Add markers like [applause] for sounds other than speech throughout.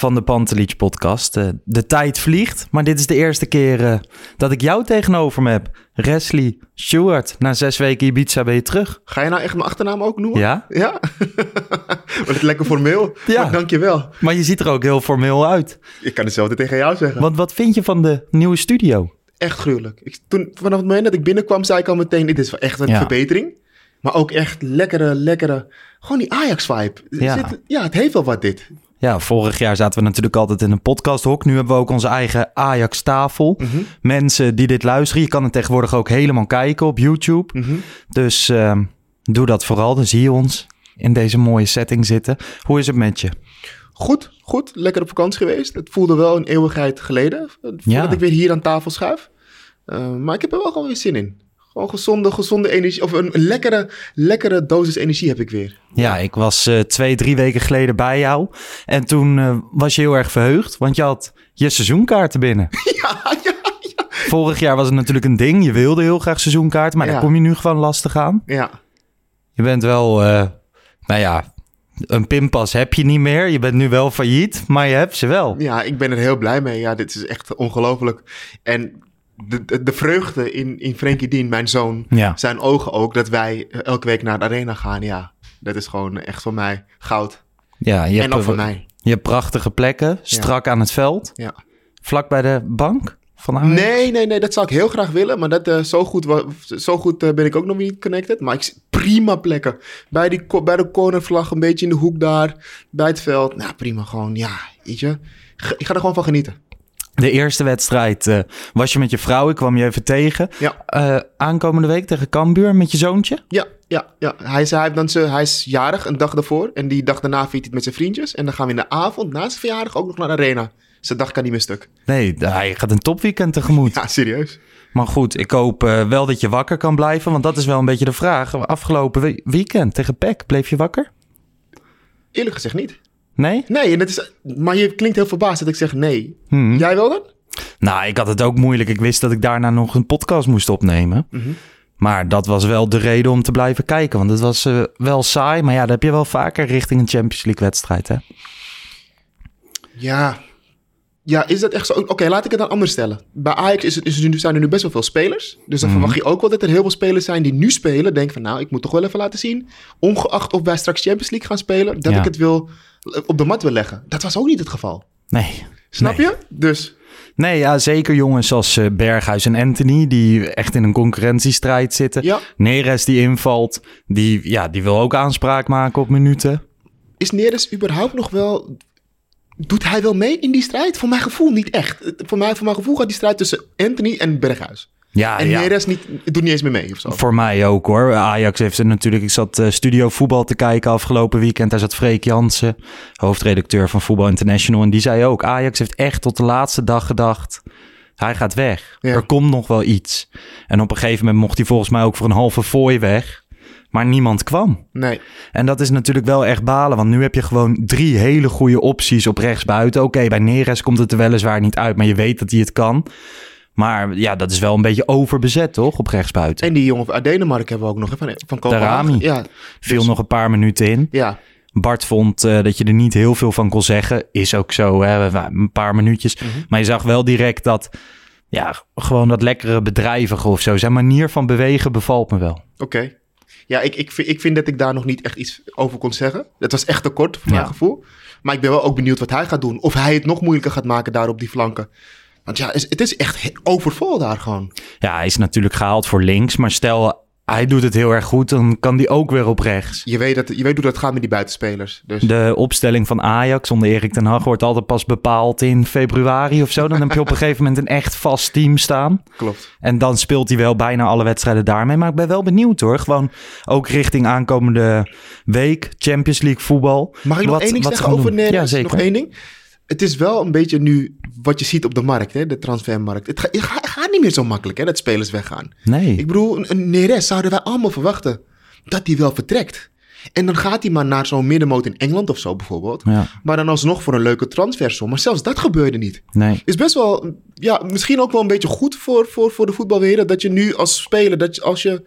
van de Pantelich podcast. Eh, de tijd vliegt, maar dit is de eerste keer eh, dat ik jou tegenover me heb. Wesley Stewart, na zes weken Ibiza ben je terug. Ga je nou echt mijn achternaam ook noemen? Ja? Ja? [laughs] Wat het lekker formeel. Ja. Maar dankjewel. Maar je ziet er ook heel formeel uit. Ik kan hetzelfde tegen jou zeggen. Want wat vind je van de nieuwe studio? Echt gruwelijk. Ik, toen, vanaf het moment dat ik binnenkwam, zei ik al meteen, dit is echt een Ja. verbetering. Maar ook echt lekkere, lekkere, gewoon die Ajax-vibe. Ja. Ja. ja, het heeft wel wat dit. Ja, vorig jaar zaten we natuurlijk altijd in een podcasthok. Nu hebben we ook onze eigen Ajax-tafel. Mhm. Mensen die dit luisteren, je kan het tegenwoordig ook helemaal kijken op YouTube. Mhm. Dus ehm, doe dat vooral, dan zie je ons in deze mooie setting zitten. Hoe is het met je? Goed, goed. Lekker op vakantie geweest. Het voelde wel een eeuwigheid geleden, eh, voordat Ja. ik weer hier aan tafel schuif. Eh, maar ik heb er wel gewoon weer zin in. Gewoon gezonde, gezonde energie. Of een, lekkere, lekkere dosis energie heb ik weer. Ja, ik was eh, twee, drie weken geleden bij jou. En toen eh, was je heel erg verheugd, want je had je seizoenkaarten binnen. [laughs] Ja, ja, ja. Vorig jaar was het natuurlijk een ding. Je wilde heel graag seizoenkaarten, maar Ja. daar kom je nu gewoon lastig aan. Ja, Je bent wel, eh, nou ja, een pinpas heb je niet meer. Je bent nu wel failliet, maar je hebt ze wel. ja, ik ben er heel blij mee. Ja, dit is echt ongelooflijk. En de, de, de vreugde in, in Frenkie Dien, mijn zoon, Ja. zijn ogen ook, dat wij eh, elke week naar de arena gaan. Ja, dat is gewoon echt voor mij goud. Ja, je en hebt, ook voor mij. je hebt prachtige plekken, strak aan het veld. Ja. Vlak bij de bank van. Nee, nee, nee, dat zou ik heel graag willen. Maar dat, eh, zo goed, zo goed eh, ben ik ook nog niet connected. Maar ik prima plekken. Bij, die, bij de cornervlag, een beetje in de hoek daar. Bij het veld. Nou, prima. Gewoon, ja, weet je. Ik ga er gewoon van genieten. De eerste wedstrijd eh, was je met je vrouw, ik kwam je even tegen. Ja. Eh, aankomende week tegen Cambuur met je zoontje. Ja, ja, ja. Hij, is, hij, heeft dan zijn- hij is jarig een dag daarvoor. En die dag daarna viert hij het met zijn vriendjes. En dan gaan we in de avond, na zijn verjaardag, ook nog naar de arena. Zijn dag kan niet meer stuk. Nee, hij gaat een topweekend tegemoet. Ja, serieus. Maar goed, ik hoop eh, wel dat je wakker kan blijven, want dat is wel een beetje de vraag. Afgelopen we- weekend tegen PEC, bleef je wakker? Eerlijk gezegd niet. Nee? Nee, en dat is, maar je klinkt heel verbaasd dat ik zeg nee. Hmm. Jij wel dan? Nou, ik had het ook moeilijk. Ik wist dat ik daarna nog een podcast moest opnemen. Mhm. Maar dat was wel de reden om te blijven kijken. Want het was eh, wel saai. Maar ja, dat heb je wel vaker richting een Champions League wedstrijd, hè? Ja. Ja, is dat echt zo? Oké, laat ik het dan anders stellen. Bij Ajax is het, is zijn er nu best wel veel spelers. Dus dan Mhm. verwacht je ook wel dat er heel veel spelers zijn die nu spelen. Denk van, nou, ik moet toch wel even laten zien. Ongeacht of wij straks Champions League gaan spelen. Dat Ja. ik het wil, op de mat wil leggen. Dat was ook niet het geval. Nee. Snap Nee. je? Dus, Nee, ja, zeker jongens als eh, Berghuis en Anthony... die echt in een concurrentiestrijd zitten. ja. Neres die invalt, die, ja, die wil ook aanspraak maken op minuten. Is Neres überhaupt nog wel... Doet hij wel mee in die strijd? Voor mijn gevoel niet echt. Voor, mij, voor mijn gevoel gaat die strijd tussen Anthony en Berghuis. Ja, En ja. Neres niet, doet niet eens meer mee of zo. Voor mij ook hoor. Ajax heeft er natuurlijk. Ik zat eh, studio voetbal te kijken afgelopen weekend. Daar zat Freek Jansen, hoofdredacteur van Voetbal International. En die zei ook: Ajax heeft echt tot de laatste dag gedacht. Hij gaat weg. Ja. Er komt nog wel iets. En op een gegeven moment mocht hij volgens mij ook voor een halve fooi weg. Maar niemand kwam. Nee. En dat is natuurlijk wel echt balen. Want nu heb je gewoon drie hele goede opties op rechtsbuiten. Oké, bij Neres komt het er weliswaar niet uit. Maar je weet dat hij het kan. Maar ja, dat is wel een beetje overbezet, toch? Op rechtsbuiten. En die jongen uit Denemarken hebben we ook nog. hè, Van, van Kopenhagen. Ja, Viel dus- nog een paar minuten in. ja. Bart vond eh, dat je er niet heel veel van kon zeggen. Is ook zo, hè? een paar minuutjes. Mhm. Maar je zag wel direct dat, ja, gewoon dat lekkere bedrijvige of zo. Zijn manier van bewegen bevalt me wel. Oké. Ja, ik, ik, vind, ik vind dat ik daar nog niet echt iets over kon zeggen. Het was echt te kort voor mijn gevoel. Maar ik ben wel ook benieuwd wat hij gaat doen. Of hij het nog moeilijker gaat maken daar op die flanken. Want ja, is- het is echt overvol daar gewoon. Ja, hij is natuurlijk gehaald voor links. Maar stel, hij doet het heel erg goed, dan kan die ook weer op rechts. Je weet, dat, je weet hoe dat gaat met die buitenspelers. Dus De opstelling van Ajax onder Erik ten Hag wordt altijd pas bepaald in februari of zo. Dan heb je op een [laughs] gegeven moment een echt vast team staan. klopt. En dan speelt hij wel bijna alle wedstrijden daarmee. Maar ik ben wel benieuwd hoor. Gewoon ook richting aankomende week. Champions League voetbal. Mag ik nog Wat- één ding zeggen over. Neres? Ja, zeker. Nog één ding. Het is wel een beetje nu wat je ziet op de markt, hè, de transfermarkt. Het, ga- het ga- het gaat niet meer zo makkelijk hè, dat spelers weggaan. Nee. Ik bedoel, een, een Neres zouden wij allemaal verwachten dat hij wel vertrekt. En dan gaat hij maar naar zo'n middenmoot in Engeland of zo bijvoorbeeld. Ja, Maar dan alsnog voor een leuke transfersom. Maar zelfs dat gebeurde niet. nee. Is best wel, ja, misschien ook wel een beetje goed voor, voor, voor de voetbalwereld. Dat je nu als speler, dat je, als je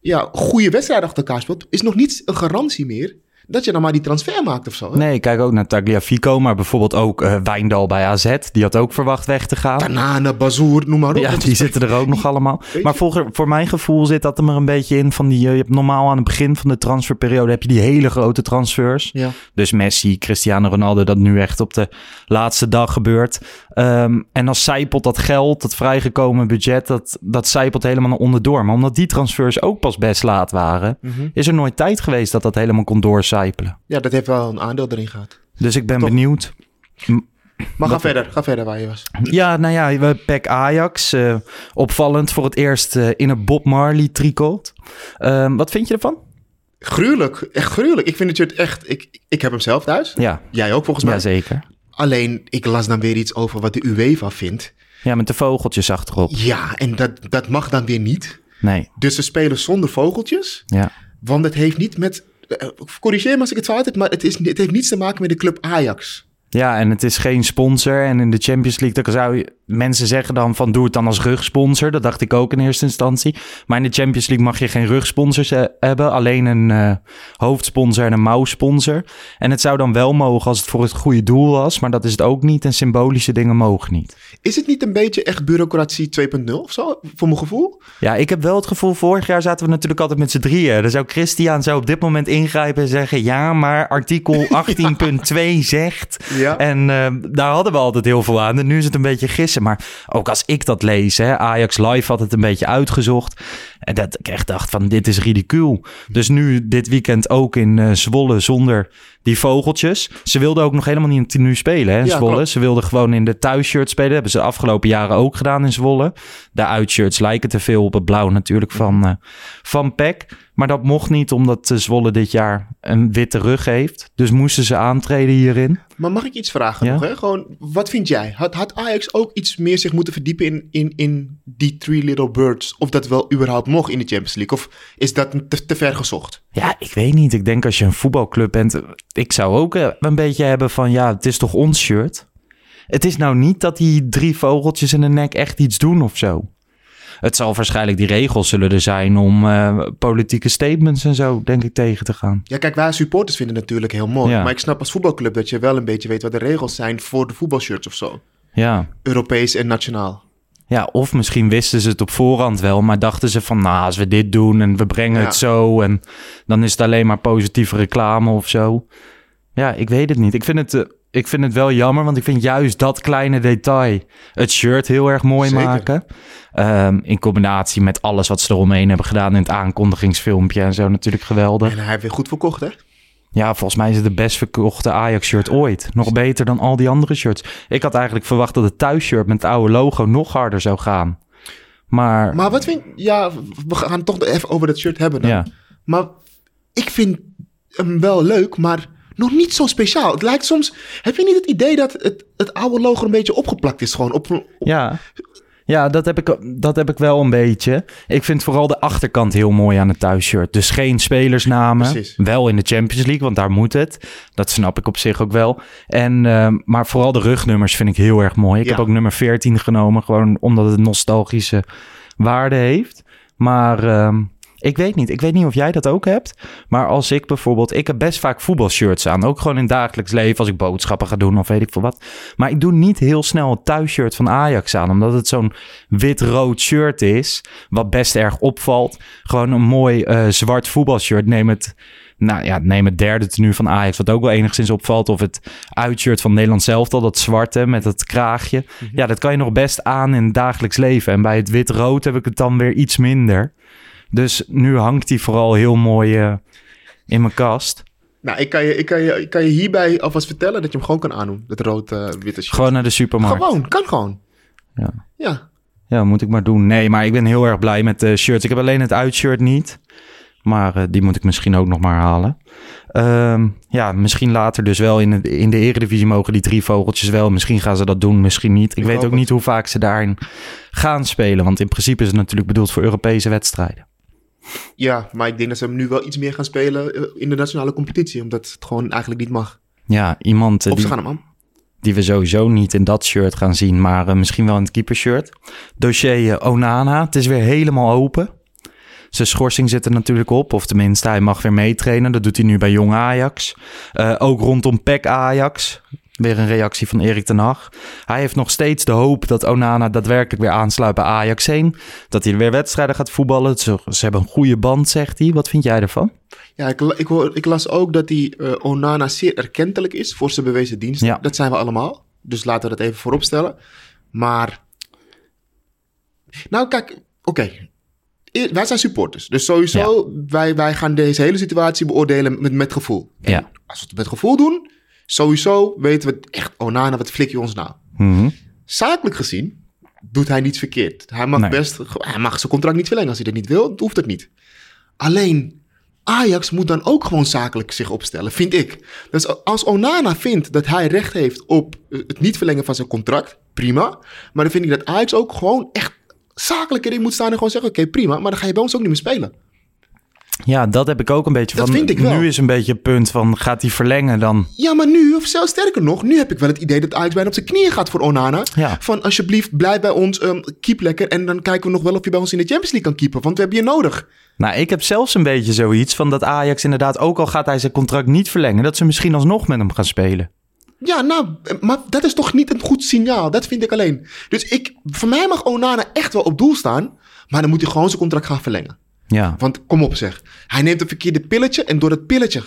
ja, goede wedstrijden achter elkaar speelt, is nog niet een garantie meer dat je dan maar die transfer maakt of zo. Hè? Nee, ik kijk ook naar Tagliafico. Maar bijvoorbeeld ook eh Wijndal bij AZ. Die had ook verwacht weg te gaan. Tanane, Bazoer, noem maar op. Ja, die zitten er ook nog allemaal. Maar voor, voor mijn gevoel zit dat er maar een beetje in van die... eh, Je hebt normaal aan het begin van de transferperiode heb je die hele grote transfers. Ja. Dus Messi, Cristiano Ronaldo, dat nu echt op de laatste dag gebeurt. Ehm, en dan zijpelt dat geld, dat vrijgekomen budget, dat, dat zijpelt helemaal naar onderdoor. Maar omdat die transfers ook pas best laat waren, Mhm. is er nooit tijd geweest dat dat helemaal kon ja, dat heeft wel een aandeel erin gehad. Dus ik ben Toch? benieuwd. Maar ga verder, ga verder waar je was. Ja, nou ja, we PEC Ajax. eh, opvallend voor het eerst eh, in een Bob Marley tricot. Ehm, wat vind je ervan? Gruwelijk, echt gruwelijk. Ik vind het echt, ik, ik heb hem zelf thuis. Ja, Jij ook volgens mij. ja zeker. Alleen, ik las dan weer iets over wat de UEFA vindt. Ja, met de vogeltjes achterop. Ja, en dat, dat mag dan weer niet. Nee, Dus ze spelen zonder vogeltjes. ja. Want het heeft niet met... eh, Corrigeer me als ik het fout heb, maar het, is, het heeft niets te maken met de club Ajax. Ja, en het is geen sponsor. En in de Champions League, dan zou je... Mensen zeggen dan van, doe het dan als rugsponsor. Dat dacht ik ook in eerste instantie. Maar in de Champions League mag je geen rugsponsors eh, hebben. Alleen een eh, hoofdsponsor en een mouwsponsor. En het zou dan wel mogen als het voor het goede doel was. Maar dat is het ook niet. En symbolische dingen mogen niet. Is het niet een beetje echt bureaucratie 2.0 of zo, voor mijn gevoel? Ja, ik heb wel het gevoel, vorig jaar zaten we natuurlijk altijd met z'n drieën. Dan zou Christian zo op dit moment ingrijpen en zeggen... ja, maar artikel [laughs] 18.2 zegt... Ja. En eh, daar hadden we altijd heel veel aan. En nu is het een beetje gissen. Maar ook als ik dat lees, hè, Ajax Live had het een beetje uitgezocht. En dat ik echt dacht van, dit is ridicuul. Dus nu dit weekend ook in eh, Zwolle zonder die vogeltjes. Ze wilden ook nog helemaal niet in tenue spelen, hè, in Ja, Zwolle. klopt. Ze wilden gewoon in de thuisshirt spelen. Dat hebben ze de afgelopen jaren ook gedaan in Zwolle. De uitshirts lijken te veel op het blauw natuurlijk van, eh van PEC. Maar dat mocht niet, omdat eh, Zwolle dit jaar een witte rug heeft. Dus moesten ze aantreden hierin. Maar mag ik iets vragen Ja? nog? Hè? Gewoon, wat vind jij? Had, had Ajax ook iets meer zich moeten verdiepen in, in, in die Three Little Birds? Of dat wel überhaupt mocht in de Champions League? Of is dat te, te ver gezocht? Ja, ik weet niet. Ik denk als je een voetbalclub bent, ik zou ook eh, een beetje hebben van ja, het is toch ons shirt. Het is nou niet dat die drie vogeltjes in de nek echt iets doen of zo. Het zal waarschijnlijk die regels zullen er zijn om eh, politieke statements en zo, denk ik, tegen te gaan. Ja, kijk, wij supporters vinden het natuurlijk heel mooi. Ja. Maar ik snap als voetbalclub dat je wel een beetje weet wat de regels zijn voor de voetbalshirts of zo. Ja. Europees en nationaal. Ja, of misschien wisten ze het op voorhand wel, maar dachten ze van, nou, als we dit doen en we brengen Ja. het zo en dan is het alleen maar positieve reclame of zo. Ja, ik weet het niet. Ik vind het, eh, ik vind het wel jammer, want ik vind juist dat kleine detail het shirt heel erg mooi Zeker. maken. Ehm, in combinatie met alles wat ze eromheen hebben gedaan in het aankondigingsfilmpje en zo natuurlijk geweldig. En hij heeft weer goed verkocht, hè? Ja, volgens mij is het de best verkochte Ajax-shirt ooit. Nog beter dan al die andere shirts. Ik had eigenlijk verwacht dat het thuisshirt met het oude logo nog harder zou gaan. Maar, Maar wat vind Ja, we gaan het toch even over dat shirt hebben dan. ja. Maar ik vind hem wel leuk, maar nog niet zo speciaal. Het lijkt soms... Heb je niet het idee dat het, het oude logo een beetje opgeplakt is gewoon? Op, op- Ja. Ja, dat heb, ik, dat heb ik wel een beetje. Ik vind vooral de achterkant heel mooi aan het thuisshirt. Dus geen spelersnamen. Precies. Wel in de Champions League, want daar moet het. Dat snap ik op zich ook wel. En, ehm, maar vooral de rugnummers vind ik heel erg mooi. Ik Ja. heb ook nummer 14 genomen, gewoon omdat het nostalgische waarde heeft. Maar ehm, ik weet niet. Ik weet niet of jij dat ook hebt. Maar als ik bijvoorbeeld... Ik heb best vaak voetbalshirts aan. Ook gewoon in het dagelijks leven als ik boodschappen ga doen of weet ik veel wat. Maar ik doe niet heel snel het thuisshirt van Ajax aan. Omdat het zo'n wit-rood shirt is. Wat best erg opvalt. Gewoon een mooi eh, zwart voetbalshirt. Neem het... Nou ja, neem het derde tenue van Ajax, wat ook wel enigszins opvalt. Of het uitshirt van Nederland zelf al, dat zwarte met het kraagje. Ja, dat kan je nog best aan in het dagelijks leven. En bij het wit-rood heb ik het dan weer iets minder. Dus nu hangt die vooral heel mooi eh, in mijn kast. Nou, ik kan, je, ik, kan je, ik kan je hierbij alvast vertellen dat je hem gewoon kan aandoen. Dat rood-witte shirt. Gewoon naar de supermarkt. Gewoon, kan gewoon. Ja. Ja. Ja, moet ik maar doen. Nee, maar ik ben heel erg blij met de shirts. Ik heb alleen het uitshirt niet. Maar eh, die moet ik misschien ook nog maar halen. Ehm, ja, misschien later dus wel in, de in de eredivisie mogen die drie vogeltjes wel. Misschien gaan ze dat doen, misschien niet. Ik, Ik weet ook het. niet hoe vaak ze daarin gaan spelen. Want in principe is het natuurlijk bedoeld voor Europese wedstrijden. Ja, maar ik denk dat ze hem nu wel iets meer gaan spelen eh, in de nationale competitie. Omdat het gewoon eigenlijk niet mag. Ja, iemand eh, Of die, ze gaan hem aan. die we sowieso niet in dat shirt gaan zien, maar eh, misschien wel in het keepershirt. Dossier Onana, het is weer helemaal open. Zijn schorsing zit er natuurlijk op, of tenminste, hij mag weer meetrainen. Dat doet hij nu bij Jong Ajax. Ook rondom PEC Ajax. Weer een reactie van Erik ten Hag. Hij heeft nog steeds de hoop dat Onana daadwerkelijk weer aansluit bij Ajax 1. Dat hij weer wedstrijden gaat voetballen. Ze, ze hebben een goede band, zegt hij. Wat vind jij ervan? Ja, ik, ik, hoor, ik las ook dat die eh, Onana zeer erkentelijk is voor zijn bewezen diensten. Ja. Dat zijn we allemaal. Dus laten we dat even voorop stellen. Maar. Nou, kijk, oké. E- Wij zijn supporters. Dus sowieso, wij, wij gaan deze hele situatie beoordelen met, met gevoel. En Ja. Als we het met gevoel doen, sowieso weten we echt, Onana, wat flik je ons nou? Mhm. Zakelijk gezien doet hij niets verkeerd. Hij mag Nee. best, hij mag zijn contract niet verlengen. Als hij dat niet wil, hoeft het niet. Alleen, Ajax moet dan ook gewoon zakelijk zich opstellen, vind ik. Dus als Onana vindt dat hij recht heeft op het niet verlengen van zijn contract, prima. Maar dan vind ik dat Ajax ook gewoon echt zakelijk erin moet staan en gewoon zeggen, oké, prima. Maar dan ga je bij ons ook niet meer spelen. Ja, dat heb ik ook een beetje Dat van. vind ik wel. Nu is een beetje het punt van, gaat hij verlengen dan? Ja, maar nu, of zelfs sterker nog, nu heb ik wel het idee dat Ajax bijna op zijn knieën gaat voor Onana. Ja. Van alsjeblieft, blijf bij ons, ehm keep lekker. En dan kijken we nog wel of je bij ons in de Champions League kan keepen. Want we hebben je nodig. Nou, ik heb zelfs een beetje zoiets van dat Ajax inderdaad, ook al gaat hij zijn contract niet verlengen, dat ze misschien alsnog met hem gaan spelen. Ja, nou, maar dat is toch niet een goed signaal. Dat vind ik alleen. Dus ik, voor mij mag Onana echt wel op doel staan. Maar dan moet hij gewoon zijn contract gaan verlengen. Ja, Want kom op zeg. Hij neemt een verkeerde pilletje en door dat pilletje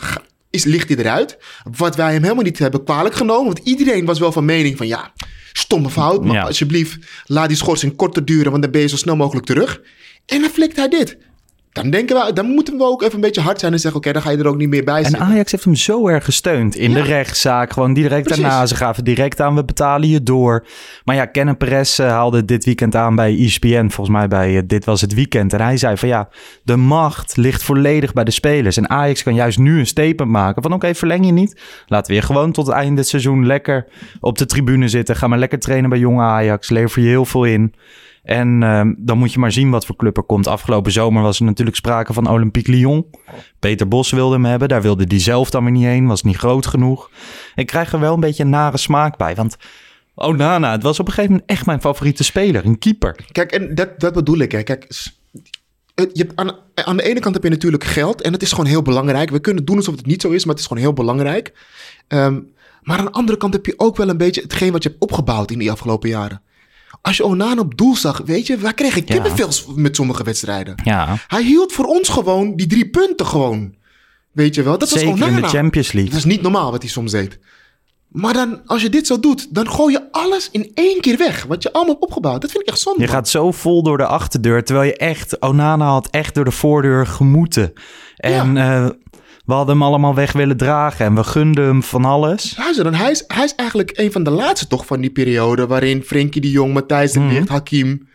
is, ligt hij eruit. Wat wij hem helemaal niet hebben kwalijk genomen. Want iedereen was wel van mening van ja, stomme fout. Maar Ja. alsjeblieft, laat die schorsing korter duren. Want dan ben je zo snel mogelijk terug. En dan flikt hij dit. Dan denken we, dan moeten we ook even een beetje hard zijn en zeggen: oké, dan ga je er ook niet meer bij en zitten. Ajax heeft hem zo erg gesteund in Ja. de rechtszaak. Gewoon direct Precies. daarna. Ze gaven direct aan, we betalen je door. Maar ja, Kenneth Perez eh, haalde dit weekend aan bij ESPN, volgens mij bij eh, Dit Was Het Weekend. En hij zei van ja, de macht ligt volledig bij de spelers. En Ajax kan juist nu een statement maken van oké, verleng je niet. Laten we je gewoon tot het einde het seizoen lekker op de tribune zitten. Ga maar lekker trainen bij jonge Ajax. Lever je heel veel in. En ehm, dan moet je maar zien wat voor club er komt. Afgelopen zomer was er natuurlijk sprake van Olympique Lyon. Peter Bos wilde hem hebben. Daar wilde hij zelf dan weer niet heen. Was niet groot genoeg. Ik krijg er wel een beetje een nare smaak bij. Want Onana, het was op een gegeven moment echt mijn favoriete speler. Een keeper. Kijk, en dat, dat bedoel ik. Hè. Kijk, je hebt aan, de ene kant heb je natuurlijk geld. En het is gewoon heel belangrijk. We kunnen doen alsof het niet zo is, maar het is gewoon heel belangrijk. Ehm, maar aan de andere kant heb je ook wel een beetje hetgeen wat je hebt opgebouwd in die afgelopen jaren. Als je Onana op doel zag, weet je, wij kregen Ja. kippenvels met sommige wedstrijden. Ja, Hij hield voor ons gewoon die drie punten gewoon. Weet je wel, dat zeker was Onana. in de Champions Dat League. is niet normaal wat hij soms deed. Maar dan, als je dit zo doet, dan gooi je alles in één keer weg. Wat je allemaal hebt opgebouwd. Dat vind ik echt zonde. Je man. gaat zo vol door de achterdeur. Terwijl je echt, Onana had echt door de voordeur gemoeten. En eh, we hadden hem allemaal weg willen dragen. En we gunden hem van alles. Dan hij, is, hij is eigenlijk een van de laatste toch van die periode... waarin Frenkie de Jong, Matthijs de Mhm. Ligt, Hakim...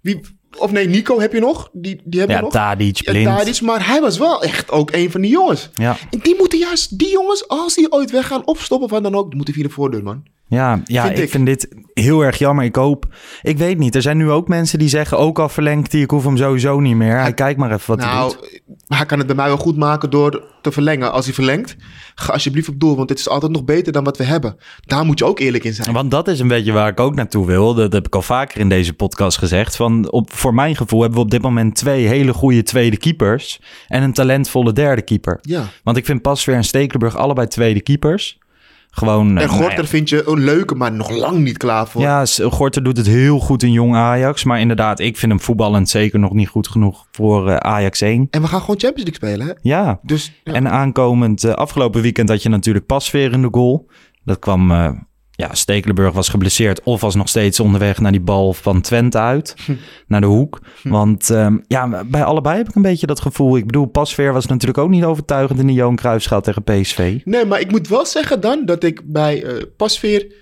Wie, of nee, Nico heb je nog? Die, die heb je Ja, nog? Tadic, Ja. Tadic, maar hij was wel echt ook een van die jongens. Ja. En die moeten juist, die jongens, als die ooit weggaan, opstoppen van dan ook... moeten via de voordeur, man. Ja, ja Vind ik, ik. vind dit heel erg jammer. Ik hoop, ik weet niet. Er zijn nu ook mensen die zeggen, ook al verlengt hij, ik hoef hem sowieso niet meer. Hij kijkt maar even wat hij nou, doet. hij kan het bij mij wel goed maken door te verlengen. Als hij verlengt, ga alsjeblieft op doel. Want dit is altijd nog beter dan wat we hebben. Daar moet je ook eerlijk in zijn. Want dat is een beetje waar ik ook naartoe wil. Dat heb ik al vaker in deze podcast gezegd. Van op, voor mijn gevoel hebben we op dit moment twee hele goede tweede keepers. En een talentvolle derde keeper. Ja. Want ik vind Pasveer en Stekelenburg allebei tweede keepers. Gewoon. En eh, nou Gorter ja, vind je een leuke, maar nog lang niet klaar voor. Ja, Gorter doet het heel goed in jong Ajax. Maar inderdaad, ik vind hem voetballend zeker nog niet goed genoeg voor eh, Ajax 1. En we gaan gewoon Champions League spelen, hè? Ja, Dus ja. en aankomend eh, afgelopen weekend had je natuurlijk Pasveer in de goal. Dat kwam, ja, Stekelenburg was geblesseerd of was nog steeds onderweg naar die bal van Twente uit, naar de hoek. Want ehm, ja, bij allebei heb ik een beetje dat gevoel. Ik bedoel, Pasveer was natuurlijk ook niet overtuigend in de Johan Cruijffschaal tegen PSV. Nee, maar ik moet wel zeggen dan dat ik bij eh Pasveer...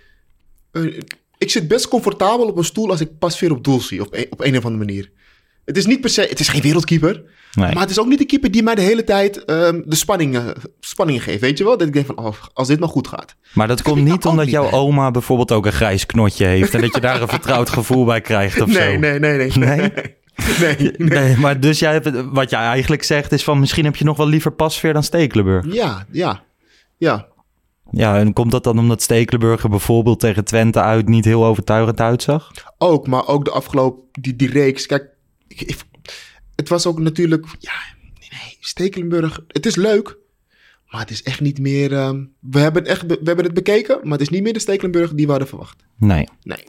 eh, ik zit best comfortabel op een stoel als ik Pasveer op doel zie. Op een, op een of andere manier. Het is niet per se... Het is geen wereldkeeper. Nee. Maar het is ook niet de keeper die mij de hele tijd ehm, de spanning, eh, spanning geeft. Weet je wel? Dat ik denk van, oh, als dit maar goed gaat. Maar dat komt nou niet ook omdat niet jouw bij. oma bijvoorbeeld ook een grijs knotje heeft en dat je daar een vertrouwd gevoel bij krijgt of Nee, zo. nee, nee, nee. Nee? [laughs] Nee, nee. [laughs] Nee, maar dus jij hebt, wat jij eigenlijk zegt is van misschien heb je nog wel liever Pasveer dan Stekelenburg. Ja, ja. Ja. Ja, en komt dat dan omdat Stekelenburg er bijvoorbeeld tegen Twente uit niet heel overtuigend uitzag? Ook, maar ook de afgelopen, die, die reeks. Kijk, ik, ik- het was ook natuurlijk, ja, nee, Stekelenburg. Het is leuk, maar het is echt niet meer, ehm, we, hebben het echt, we hebben het bekeken, maar het is niet meer de Stekelenburg die we hadden verwacht. Nee, Nee.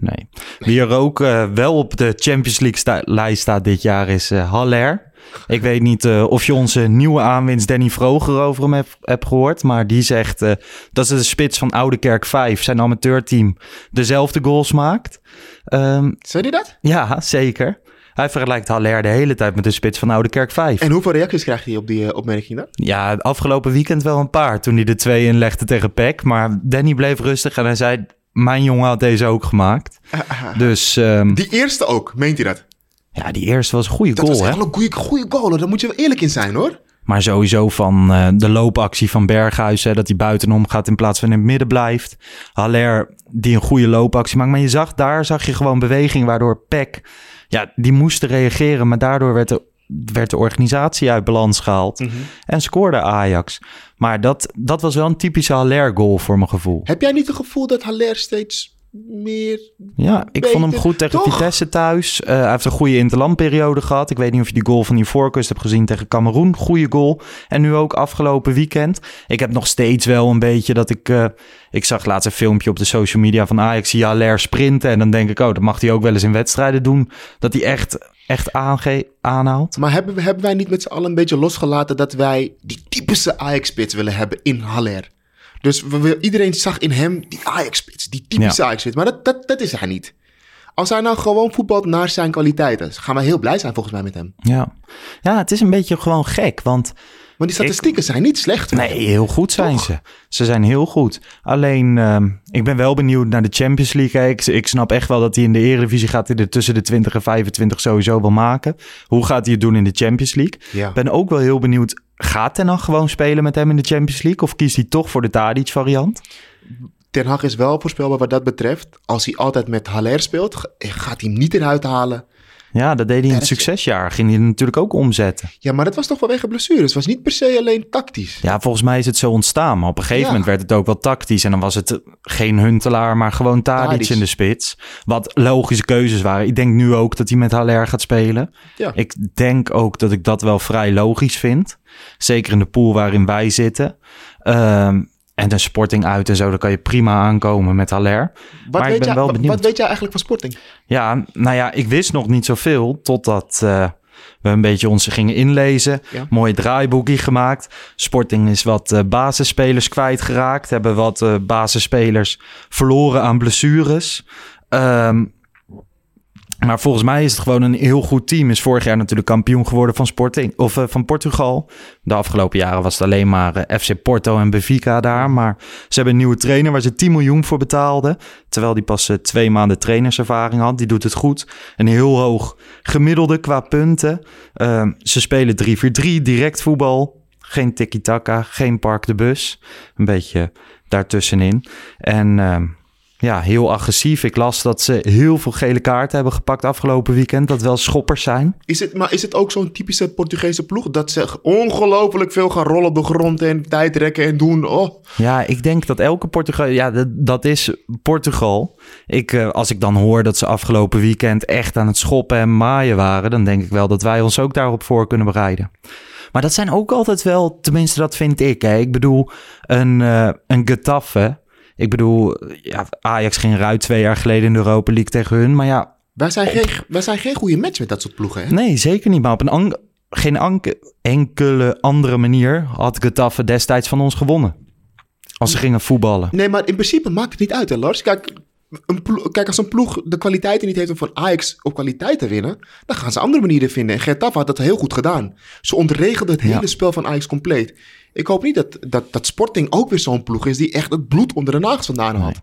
nee. Wie er ook eh, wel op de Champions League sta- lijst staat dit jaar is eh Haller. Ik weet niet eh, of je onze nieuwe aanwinst Danny Vroger over hem hebt, gehoord. Maar die zegt dat ze de spits van Oude Kerk 5, zijn amateurteam, dezelfde goals maakt. Ehm, Zei hij dat? ja, zeker. Hij vergelijkt Haller de hele tijd met de spits van Oude Kerk 5. En hoeveel reacties krijgt hij op die eh, opmerking dan? Ja, afgelopen weekend wel een paar toen hij de twee inlegde tegen Peck. Maar Danny bleef rustig en hij zei... Mijn jongen had deze ook gemaakt. Dus ehm, Die eerste ook, meent hij dat? ja, die eerste was een goede Dat goal, was hè? echt een goede, goede goal, hoor. daar moet je wel eerlijk in zijn hoor. Maar sowieso van eh, de loopactie van Berghuis... Hè, dat hij buitenom gaat in plaats van in het midden blijft. Haller die een goede loopactie maakt. Maar je zag, daar zag je gewoon beweging waardoor Peck... Ja, die moesten reageren, maar daardoor werd de, werd de organisatie uit balans gehaald. Mhm. En scoorde Ajax. Maar dat, dat was wel een typische Haller-goal voor mijn gevoel. Heb jij niet het gevoel dat Haller steeds meer... Ja, ik vond hem goed tegen toch? Vitesse thuis. Eh, hij heeft een goede interlandperiode gehad. Ik weet niet of je die goal van die voorkust hebt gezien tegen Cameroen. Goede goal. En nu ook afgelopen weekend. Ik heb nog steeds wel een beetje dat ik... eh, ik zag laatst een filmpje op de social media van Ajax. Zie Haller sprinten. En dan denk ik, oh, dat mag hij ook wel eens in wedstrijden doen. Dat hij echt, echt aange aanhaalt. Maar hebben, we- hebben wij niet met z'n allen een beetje losgelaten dat wij die typische Ajax-spits willen hebben in Haller? Dus we, we- iedereen zag in hem die Ajax-spits, die typische Ja. Ajax-spits. Maar dat, dat, dat is hij niet. Als hij nou gewoon voetbalt naar zijn kwaliteiten, gaan wij heel blij zijn volgens mij met hem. Ja. ja, het is een beetje gewoon gek. Want Maar die statistieken zijn niet slecht. Nee, heel goed zijn Toch? ze. Ze zijn heel goed. Alleen, ehm, ik ben wel benieuwd naar de Champions League. Ik, ik snap echt wel dat hij in de Eredivisie gaat hij er tussen de 20 en 25 sowieso wel maken. Hoe gaat hij het doen in de Champions League? Ja. Ik ben ook wel heel benieuwd, gaat Ten Hag gewoon spelen met hem in de Champions League? Of kiest hij toch voor de Tadic variant? Ten Hag is wel voorspelbaar wat dat betreft. Als hij altijd met Haller speelt, ga- gaat hij hem niet eruit halen. Ja, dat deed hij in het succesjaar. Ging hij natuurlijk ook omzetten. Ja, maar dat was toch vanwege blessures. Het was niet per se alleen tactisch. Ja, volgens mij is het zo ontstaan. Maar op een gegeven Ja. moment werd het ook wel tactisch. En dan was het geen Huntelaar, maar gewoon Tadic, in de spits. Wat logische keuzes waren. Ik denk nu ook dat hij met Haller gaat spelen. Ja. Ik denk ook dat ik dat wel vrij logisch vind. Zeker in de pool waarin wij zitten. Ehm, en de sporting uit en zo, dan kan je prima aankomen met Haller. Wat, maar weet ik ben jij, wel benieuwd. wat weet jij eigenlijk van Sporting? Ja, nou ja, ik wist nog niet zoveel totdat eh, we een beetje ons gingen inlezen. Ja. Mooi draaiboekje gemaakt. Sporting is wat eh, basisspelers kwijtgeraakt. Hebben wat eh, basisspelers verloren aan blessures. Ehm, maar volgens mij is het gewoon een heel goed team. Is vorig jaar natuurlijk kampioen geworden van Sporting of eh, van Portugal. De afgelopen jaren was het alleen maar eh, FC Porto en Benfica daar. Maar ze hebben een nieuwe trainer waar ze 10 miljoen voor betaalden. Terwijl die pas eh, twee maanden trainerservaring had. Die doet het goed. Een heel hoog gemiddelde qua punten. Ehm, ze spelen 3-4-3, direct voetbal. Geen tiki-taka, geen park de bus. Een beetje daartussenin. En ehm, ja, heel agressief. Ik las dat ze heel veel gele kaarten hebben gepakt afgelopen weekend. Dat wel schoppers zijn. Is het, maar is het ook zo'n typische Portugese ploeg? Dat ze ongelooflijk veel gaan rollen op de grond en tijd rekken en doen. Oh, Ja, ik denk dat elke Portugal... Ja, dat, dat is Portugal. Ik, eh, als ik dan hoor dat ze afgelopen weekend echt aan het schoppen en maaien waren... dan denk ik wel dat wij ons ook daarop voor kunnen bereiden. Maar dat zijn ook altijd wel, tenminste dat vind ik. Hè. Ik bedoel, een, eh een Getafe... Ik bedoel, ja, Ajax ging eruit twee jaar geleden in de Europa League tegen hun. Maar ja, wij, zijn geen, wij zijn geen goede match met dat soort ploegen. Hè? Nee, zeker niet. Maar op een geen enkele andere manier had Getafe destijds van ons gewonnen. Als ze gingen voetballen. Nee, maar in principe maakt het niet uit, hè, Lars. Kijk, een kijk, als een ploeg de kwaliteiten niet heeft om van Ajax op kwaliteit te winnen, dan gaan ze andere manieren vinden. En Getafe had dat heel goed gedaan. Ze ontregelden het Ja. hele spel van Ajax compleet. Ik hoop niet dat, dat, dat Sporting ook weer zo'n ploeg is die echt het bloed onder de nagels vandaan haalt.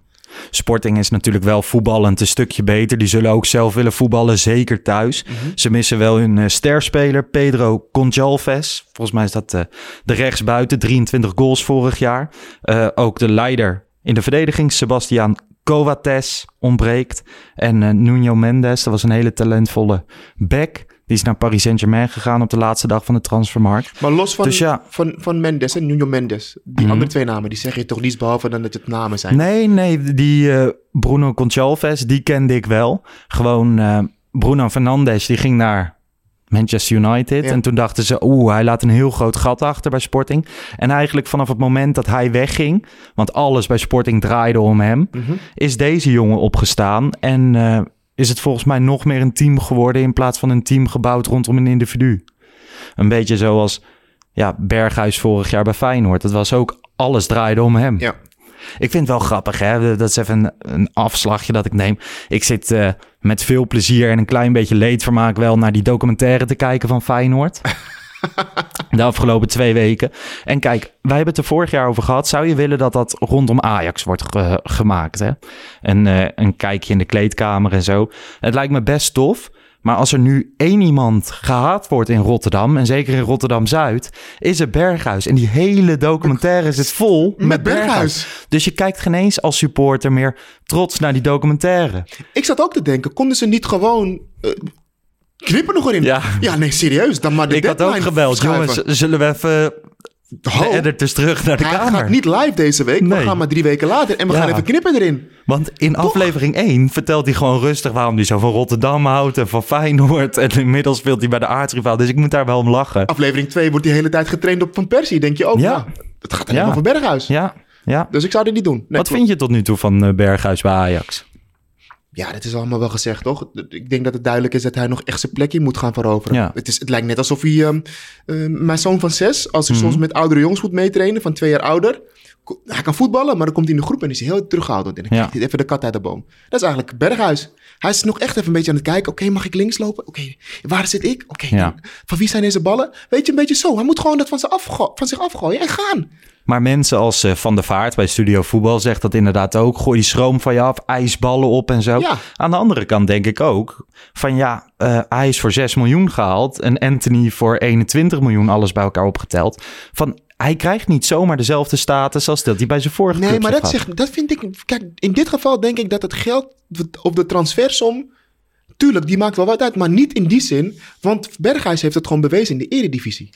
Sporting is natuurlijk wel voetballend een stukje beter. Die zullen ook zelf willen voetballen, zeker thuis. Ze missen wel hun sterspeler Pedro Gonçalves. Volgens mij is dat eh, de rechtsbuiten, 23 goals vorig jaar. Eh, ook de leider in de verdediging, Sebastian Coates, ontbreekt. En eh Nuno Mendes, dat was een hele talentvolle back. Die is naar Paris Saint-Germain gegaan op de laatste dag van de transfermarkt. Maar los van, Dus ja. van, van Mendes en Nuno Mendes, die Mhm. andere twee namen, die zeg je toch niets behalve dan dat het namen zijn. Nee, nee, die eh, Bruno Gonçalves, die kende ik wel. Gewoon eh, Bruno Fernandes, die ging naar Manchester United. Ja. En toen dachten ze, oeh, hij laat een heel groot gat achter bij Sporting. En eigenlijk vanaf het moment dat hij wegging, want alles bij Sporting draaide om hem, Mhm. is deze jongen opgestaan. En eh, is het volgens mij nog meer een team geworden in plaats van een team gebouwd rondom een individu. Een beetje zoals ja, Berghuis vorig jaar bij Feyenoord. Dat was ook, alles draaide om hem. Ja. Ik vind het wel grappig, hè? Dat is even een, een afslagje dat ik neem. Ik zit eh, met veel plezier en een klein beetje leedvermaak wel naar die documentaire te kijken van Feyenoord. [laughs] De afgelopen twee weken. En kijk, wij hebben het er vorig jaar over gehad. Zou je willen dat dat rondom Ajax wordt ge- gemaakt? Hè? Een, eh, een kijkje in de kleedkamer en zo. Het lijkt me best tof. Maar als er nu één iemand gehaat wordt in Rotterdam, en zeker in Rotterdam-Zuid, is het Berghuis. En die hele documentaire zit vol met, Met Berghuis. Berghuis. Dus je kijkt geen eens als supporter meer trots naar die documentaire. Ik zat ook te denken, konden ze niet gewoon eh, knippen nog erin? Ja. ja, nee, serieus. Dan maar de Ik had ook gebeld. Jongens, zullen we even de editors terug naar de hij kamer? gaat niet live deze week. We gaan maar drie weken later. En we Ja. gaan even knippen erin. Want in aflevering 1 vertelt hij gewoon rustig waarom hij zo van Rotterdam houdt en van Feyenoord. En inmiddels speelt hij bij de aardsrivaal. Dus ik moet daar wel om lachen. Aflevering 2 wordt die hele tijd getraind op Van Persie. Denk je ook, Ja. het gaat alleen Ja. over Berghuis. Ja, ja. Dus ik zou dit niet doen. Nee, Wat klopt. vind je tot nu toe van eh, Berghuis bij Ajax? Ja, dat is allemaal wel gezegd, toch? Ik denk dat het duidelijk is dat hij nog echt zijn plekje moet gaan veroveren. Ja. Het, is, het lijkt net alsof hij... ehm, ehm, mijn zoon van zes, als ik Mhm. soms met oudere jongens moet meetrainen, van twee jaar ouder... Hij kan voetballen, maar dan komt hij in de groep en is hij heel terughoudend. En dan Ja. hij even de kat uit de boom. Dat is eigenlijk Berghuis. Hij is nog echt even een beetje aan het kijken. Oké, mag ik links lopen? Oké, waar zit ik? Oké, Ja. van wie zijn deze ballen? Weet je, een beetje zo. Hij moet gewoon dat van, zich afgo- van zich afgooien en gaan. Maar mensen als eh, Van der Vaart bij Studio Voetbal zegt dat inderdaad ook. Gooi die schroom van je af, ijsballen op en zo. Ja. Aan de andere kant denk ik ook van ja, eh, hij is voor 6 miljoen gehaald. En Anthony voor 21 miljoen, alles bij elkaar opgeteld. Van hij krijgt niet zomaar dezelfde status als dat hij bij zijn vorige Nee, maar dat, heeft gehad. zeg, dat vind ik... Kijk, in dit geval denk ik dat het geld op de transfersom... Tuurlijk, die maakt wel wat uit, maar niet in die zin. Want Berghuis heeft het gewoon bewezen in de eredivisie.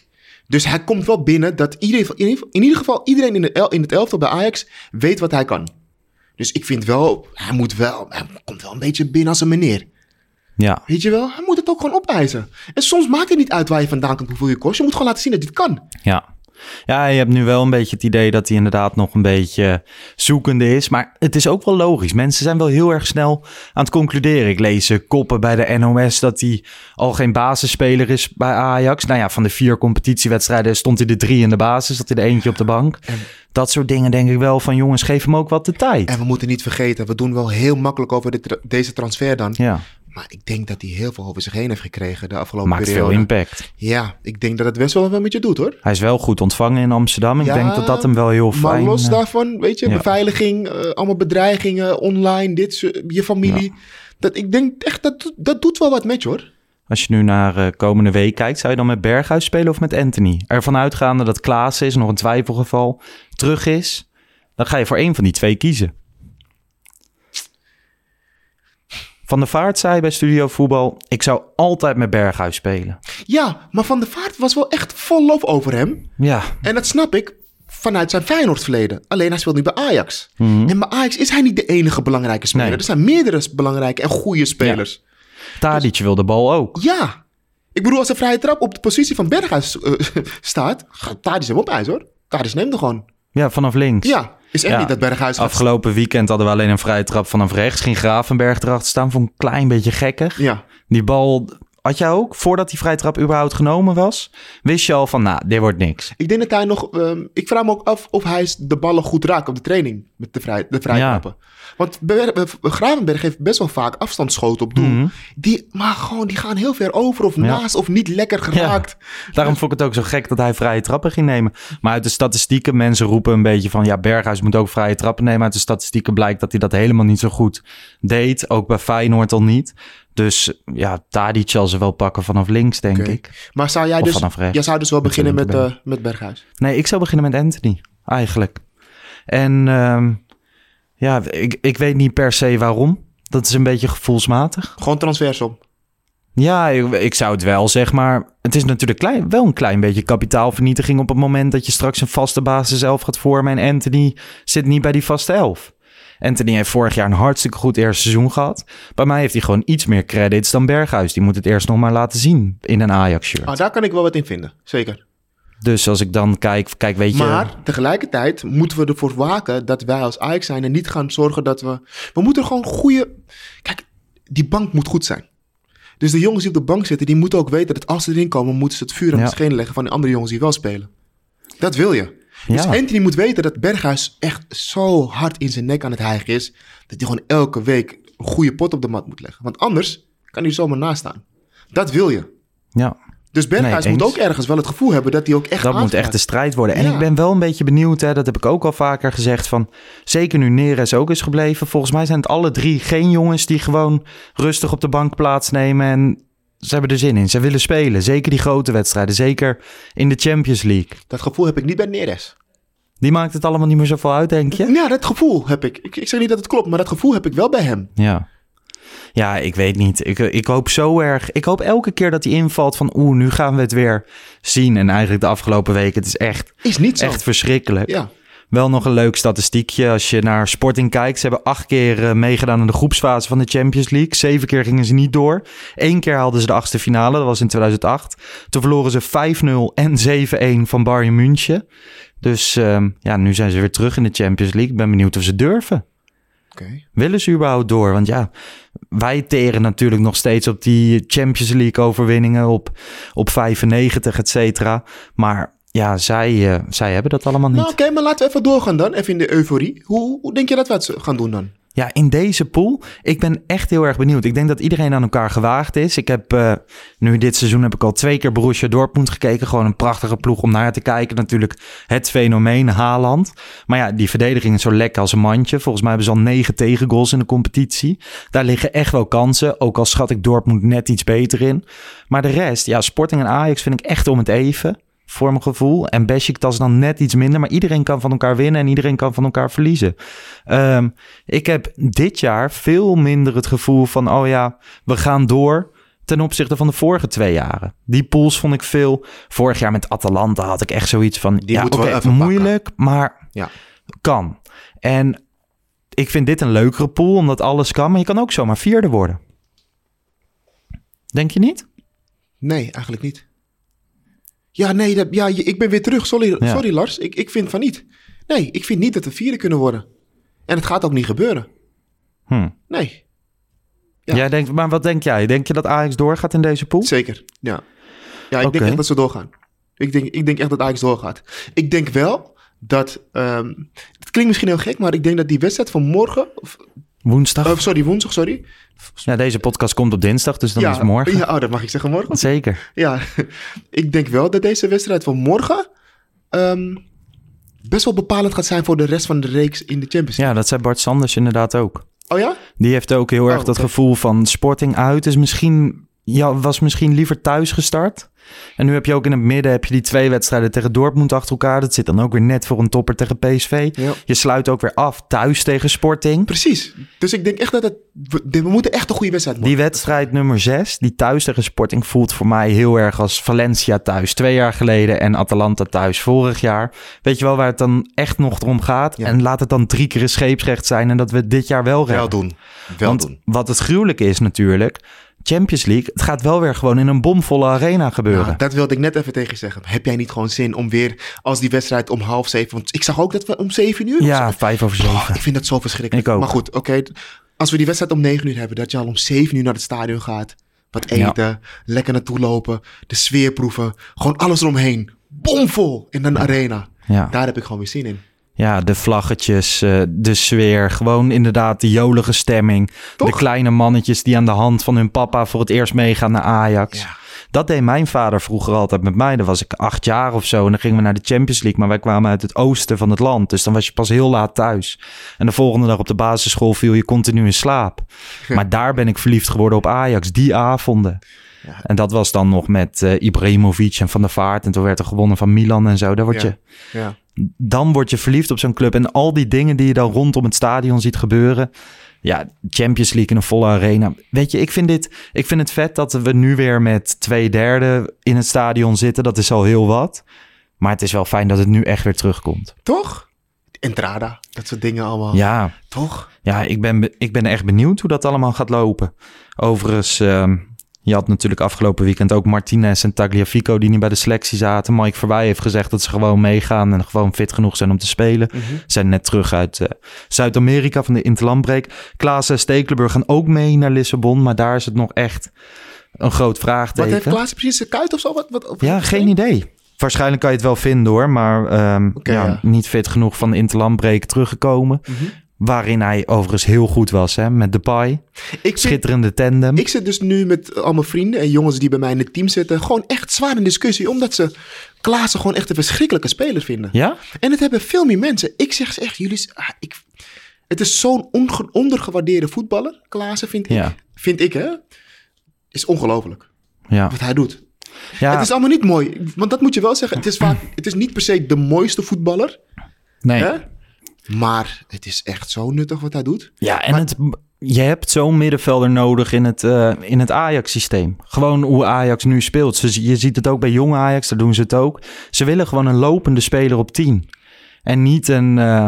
Dus hij komt wel binnen dat iedereen, in, ieder, in ieder geval iedereen in, het el, in het elftal bij Ajax weet wat hij kan. Dus ik vind wel, hij moet wel, hij komt wel een beetje binnen als een meneer. Ja, Weet je wel, hij moet het ook gewoon opeisen. En soms maakt het niet uit waar je vandaan komt, hoeveel je kost. Je moet gewoon laten zien dat dit kan. ja. Ja, je hebt nu wel een beetje het idee dat hij inderdaad nog een beetje zoekende is. Maar het is ook wel logisch. Mensen zijn wel heel erg snel aan het concluderen. Ik lees eh, koppen bij de NOS dat hij al geen basisspeler is bij Ajax. Nou ja, van de vier competitiewedstrijden stond hij de drie in de basis. Zat hij er eentje op de bank. Dat soort dingen denk ik wel van jongens, geef hem ook wat de tijd. En we moeten niet vergeten, we doen wel heel makkelijk over de tra- deze transfer dan. Ja, Maar ik denk dat hij heel veel over zich heen heeft gekregen de afgelopen maakt periode. veel impact. Ja, ik denk dat het best wel wat met je doet hoor. Hij is wel goed ontvangen in Amsterdam. Ik Ja, denk dat dat hem wel heel Maar fijn... los eh, daarvan, weet je, ja. beveiliging, eh, allemaal bedreigingen, online, dit, je familie. Dat, ik denk echt, dat, dat doet wel wat met je hoor. Als je nu naar eh, komende week kijkt, zou je dan met Berghuis spelen of met Anthony? Ervan uitgaande dat Klaas is, nog een twijfelgeval, terug is. Dan ga je voor één van die twee kiezen. Van der Vaart zei bij Studio Voetbal... ik zou altijd met Berghuis spelen. Ja, maar Van der Vaart was wel echt vol lof over hem. Ja, En dat snap ik vanuit zijn Feyenoord-verleden. Alleen hij speelt nu bij Ajax. Mhm. En bij Ajax is hij niet de enige belangrijke speler. Nee. Er zijn meerdere belangrijke en goede spelers. Tadic wil de bal ook. Ja. Ik bedoel, als een vrije trap op de positie van Berghuis eh, [laughs] staat... gaat Tadic hem op ijs, hoor. Tadic neemt hem gewoon. Ja, vanaf links. Ja, is echt Ja. niet dat Berghuis gaat... Afgelopen weekend hadden we alleen een vrije trap vanaf rechts. Ging Gravenberg erachter staan. Vond ik een klein beetje gekkig. Ja. Die bal had jij ook, voordat die vrije trap überhaupt genomen was, wist je al van, nou, dit wordt niks. Ik denk dat hij nog... ehm, ik vraag me ook af of hij de ballen goed raakt op de training. Met de, vrij, de vrije Ja. trappen. Want eh, Gravenberg heeft best wel vaak afstandsschoten op doel. Mhm. Die, maar gewoon, die gaan heel ver over of Ja. naast of niet lekker geraakt. [laughs] Daarom vond ik het ook zo gek dat hij vrije trappen ging nemen. Maar uit de statistieken, mensen roepen een beetje van, ja, Berghuis moet ook vrije trappen nemen. Uit de statistieken blijkt dat hij dat helemaal niet zo goed deed. Ook bij Feyenoord al niet. Dus ja, Tadic zal ze wel pakken vanaf links, denk ik. Maar zou jij Of dus... vanaf rechts. Jij zou dus wel Met beginnen met, eh, met Berghuis. Nee, ik zou beginnen met Anthony, eigenlijk. En ehm, ja, ik, ik weet niet per se waarom. Dat is een beetje gevoelsmatig. Gewoon transversum. Ja, ik, ik zou het wel, zeg maar. Het is natuurlijk klein, wel een klein beetje kapitaalvernietiging op het moment dat je straks een vaste basis elf gaat vormen. En Anthony zit niet bij die vaste elf. Anthony heeft vorig jaar een hartstikke goed eerste seizoen gehad. Bij mij heeft hij gewoon iets meer credits dan Berghuis. Die moet het eerst nog maar laten zien in een Ajax-shirt. Ah, daar kan ik wel wat in vinden. Zeker. Dus als ik dan kijk, kijk weet je... Maar tegelijkertijd moeten we ervoor waken dat wij als Ajax zijn en niet gaan zorgen dat we... We moeten gewoon goede... Kijk, die bank moet goed zijn. Dus de jongens die op de bank zitten, die moeten ook weten dat als ze erin komen, moeten ze het vuur aan Ja. de schenen leggen van de andere jongens die wel spelen. Dat wil je. Dus. Anthony moet weten dat Berghuis echt zo hard in zijn nek aan het hijgen is, dat hij gewoon elke week een goede pot op de mat moet leggen. Want anders kan hij zomaar naast staan. Dat wil je. ja, Dus Berghuis Nee, moet ook ergens wel het gevoel hebben dat hij ook echt dat moet echt de strijd worden. En Ja. ik ben wel een beetje benieuwd, hè, dat heb ik ook al vaker gezegd, van zeker nu Neres ook is gebleven. Volgens mij zijn het alle drie geen jongens die gewoon rustig op de bank plaatsnemen en ze hebben er zin in. Ze willen spelen, zeker die grote wedstrijden, zeker in de Champions League. Dat gevoel heb ik niet bij Neres. Die maakt het allemaal niet meer zoveel uit, denk je? Ja, dat gevoel heb ik. ik. Ik zeg niet dat het klopt, maar dat gevoel heb ik wel bij hem. Ja. Ja, ik weet niet. Ik, ik hoop zo erg. Ik hoop elke keer dat hij invalt van oeh, nu gaan we het weer zien. En eigenlijk de afgelopen weken, het is echt, Is niet zo. echt verschrikkelijk. Ja. Wel nog een leuk statistiekje. Als je naar Sporting kijkt. Ze hebben acht keer eh, meegedaan in de groepsfase van de Champions League. Zeven keer gingen ze niet door. Eén keer haalden ze de achtste finale. Dat was in 2008. Toen verloren ze 5-0 en 7-1 van Bayern München. Dus ehm, ja, nu zijn ze weer terug in de Champions League. Ik ben benieuwd of ze durven. Oké. Willen ze überhaupt door? Want ja, wij teren natuurlijk nog steeds op die Champions League overwinningen op, op 95, et cetera. Maar ja, zij, eh, zij hebben dat allemaal niet. Nou, oké, maar laten we even doorgaan dan. Even in de euforie. Hoe, hoe denk je dat we het gaan doen dan? Ja, in deze pool, ik ben echt heel erg benieuwd. Ik denk dat iedereen aan elkaar gewaagd is. Ik heb eh, nu dit seizoen heb ik al twee keer Borussia Dortmund gekeken. Gewoon een prachtige ploeg om naar te kijken. Natuurlijk het fenomeen Haaland. Maar ja, die verdediging is zo lekker als een mandje. Volgens mij hebben ze al negen tegengoals in de competitie. Daar liggen echt wel kansen. Ook al schat ik Dortmund net iets beter in. Maar de rest, ja, Sporting en Ajax vind ik echt om het even. Voor mijn gevoel. En Besiktas dan net iets minder. Maar iedereen kan van elkaar winnen en iedereen kan van elkaar verliezen. Ehm, ik heb dit jaar veel minder het gevoel van... oh ja, we gaan door ten opzichte van de vorige twee jaren. Die pools vond ik veel. Vorig jaar met Atalanta had ik echt zoiets van... Die ja, oké, moeilijk, maar Ja. kan. En ik vind dit een leukere pool, omdat alles kan. Maar je kan ook zomaar vierde worden. Denk je niet? Nee, eigenlijk niet. Ja, nee, dat, ja, ik ben weer terug. Sorry, Ja. sorry Lars. Ik, ik vind van niet. Nee, ik vind niet dat we vierde kunnen worden. En het gaat ook niet gebeuren. Hm. Nee, Ja. Jij denkt, maar wat denk jij? Denk je dat Ajax doorgaat in deze pool? zeker. Ja, ja ik denk echt dat ze doorgaan. Ik denk, ik denk echt dat Ajax doorgaat. Ik denk wel dat... ehm, het klinkt misschien heel gek, maar ik denk dat die wedstrijd van morgen... Of, Woensdag? oh, sorry, woensdag, sorry. ja, deze podcast komt op dinsdag, dus dan ja, is morgen. Ja, oh, dat mag ik zeggen morgen. Zeker. Ja, [laughs] ik denk wel dat deze wedstrijd van morgen... ehm, best wel bepalend gaat zijn voor de rest van de reeks in de Champions League. Ja, dat zei Bart Sanders inderdaad ook. Oh ja? Die heeft ook heel erg Oh, dat gevoel van sporting uit is misschien je was misschien liever thuis gestart. En nu heb je ook in het midden heb je die twee wedstrijden tegen Dortmund achter elkaar. Dat zit dan ook weer net voor een topper tegen PSV. Ja. Je sluit ook weer af thuis tegen Sporting. Precies. Dus ik denk echt dat het... We, we moeten echt een goede wedstrijd Die maken. wedstrijd nummer 6, die thuis tegen Sporting, voelt voor mij heel erg als Valencia thuis twee jaar geleden en Atalanta thuis vorig jaar. Weet je wel waar het dan echt nog om gaat? Ja. En laat het dan drie keer een scheepsrecht zijn en dat we dit jaar wel redden. Wel doen. Wel Want doen. wat het gruwelijke is natuurlijk, Champions League, het gaat wel weer gewoon in een bomvolle arena gebeuren. Nou, dat wilde ik net even tegen je zeggen. Heb jij niet gewoon zin om weer als die wedstrijd om half zeven... Want ik zag ook dat we om zeven uur... ja, vijf over zeven. Oh, ik vind dat zo verschrikkelijk. Ik ook. Maar goed, oké. als we die wedstrijd om negen uur hebben... dat je al om zeven uur naar het stadion gaat... wat Ja. eten, lekker naartoe lopen... de sfeer proeven, gewoon alles eromheen. Bomvol in een arena. Ja. Daar heb ik gewoon weer zin in. Ja, de vlaggetjes, eh, de sfeer. Gewoon inderdaad de jolige stemming. Toch? De kleine mannetjes die aan de hand van hun papa voor het eerst meegaan naar Ajax. Ja. Dat deed mijn vader vroeger altijd met mij. Dan was ik acht jaar of zo en dan gingen we naar de Champions League. Maar wij kwamen uit het oosten van het land. Dus dan was je pas heel laat thuis. En de volgende dag op de basisschool viel je continu in slaap. Maar daar ben ik verliefd geworden op Ajax. Die avonden. En dat was dan nog met eh, Ibrahimovic en Van der Vaart. En toen werd er gewonnen van Milan en zo. Daar word Ja. je Ja. Dan word je verliefd op zo'n club. En al die dingen die je dan rondom het stadion ziet gebeuren. Ja, Champions League in een volle arena. Weet je, ik vind, dit, ik vind het vet dat we nu weer met twee derde in het stadion zitten. Dat is al heel wat. Maar het is wel fijn dat het nu echt weer terugkomt. Toch? Entrada, dat soort dingen allemaal. Ja, Toch? ja ik, ben, be- ik ben echt benieuwd hoe dat allemaal gaat lopen. Overigens, ehm, je had natuurlijk afgelopen weekend ook Martinez en Tagliafico die niet bij de selectie zaten. Mike Verwij heeft gezegd dat ze gewoon meegaan en gewoon fit genoeg zijn om te spelen. Mhm. Zijn net terug uit eh, Zuid-Amerika van de interlandbreak. Klaas en Stekelenburg gaan ook mee naar Lissabon, maar daar is het nog echt een groot Wat vraagteken. heeft Klaas precies een kuit of zo? Wat, wat, Ja, geen idee. Waarschijnlijk kan je het wel vinden hoor, maar ehm, ja. niet fit genoeg van de interlandbreek teruggekomen. Mhm. Waarin hij overigens heel goed was, hè, met Depay. Ik, zit, Schitterende tandem. ik zit dus nu met al mijn vrienden en jongens die bij mij in het team zitten... gewoon echt zwaar in discussie, omdat ze Klaassen gewoon echt een verschrikkelijke speler vinden. Ja? En het hebben veel meer mensen. Ik zeg ze echt, jullie... ah, ik, het is zo'n ondergewaardeerde voetballer, Klaassen, vind ik. Ja. Vind ik, hè? Is ongelooflijk Ja. wat hij doet. ja. Het is allemaal niet mooi. Want dat moet je wel zeggen. Het is, vaak, het is niet per se de mooiste voetballer. nee. Hè? Maar het is echt zo nuttig wat hij doet. Ja, en het, je hebt zo'n middenvelder nodig in het, eh, in het Ajax-systeem. Gewoon hoe Ajax nu speelt. Je ziet het ook bij jonge Ajax, daar doen ze het ook. Ze willen gewoon een lopende speler op 10. En niet een, eh,